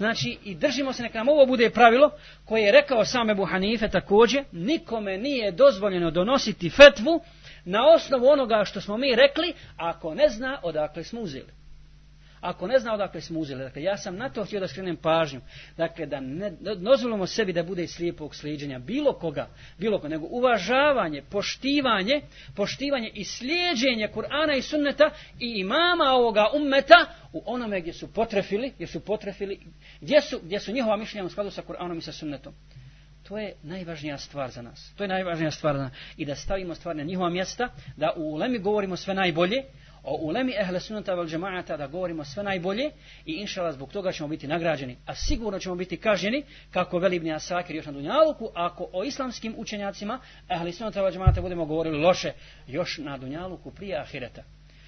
Znači, i držimo se, neka nam ovo bude pravilo, koje je rekao sam Ebu Hanife također, nikome nije dozvoljeno donositi fetvu na osnovu onoga što smo mi rekli, ako ne zna odakle smo uzeli ako ne zna odakle smo uzeli. Dakle, ja sam na to htio da skrenem pažnju. Dakle, da ne dozvolimo sebi da bude slijepog sliđenja bilo koga, bilo koga, nego uvažavanje, poštivanje, poštivanje i slijedženje Kur'ana i sunneta i imama ovoga ummeta u onome gdje su potrefili, gdje su potrefili, gdje su, gdje su njihova mišljenja u skladu sa Kur'anom i sa sunnetom. To je najvažnija stvar za nas. To je najvažnija stvar za nas. I da stavimo stvar na njihova mjesta, da u ulemi govorimo sve najbolje, o ulemi ehle sunata vel džemaata da govorimo sve najbolje i inšala zbog toga ćemo biti nagrađeni. A sigurno ćemo biti kažnjeni, kako veli Ibn Asakir još na Dunjaluku, ako o islamskim učenjacima ehle sunata vel džemaata budemo govorili loše još na Dunjaluku prije ahireta.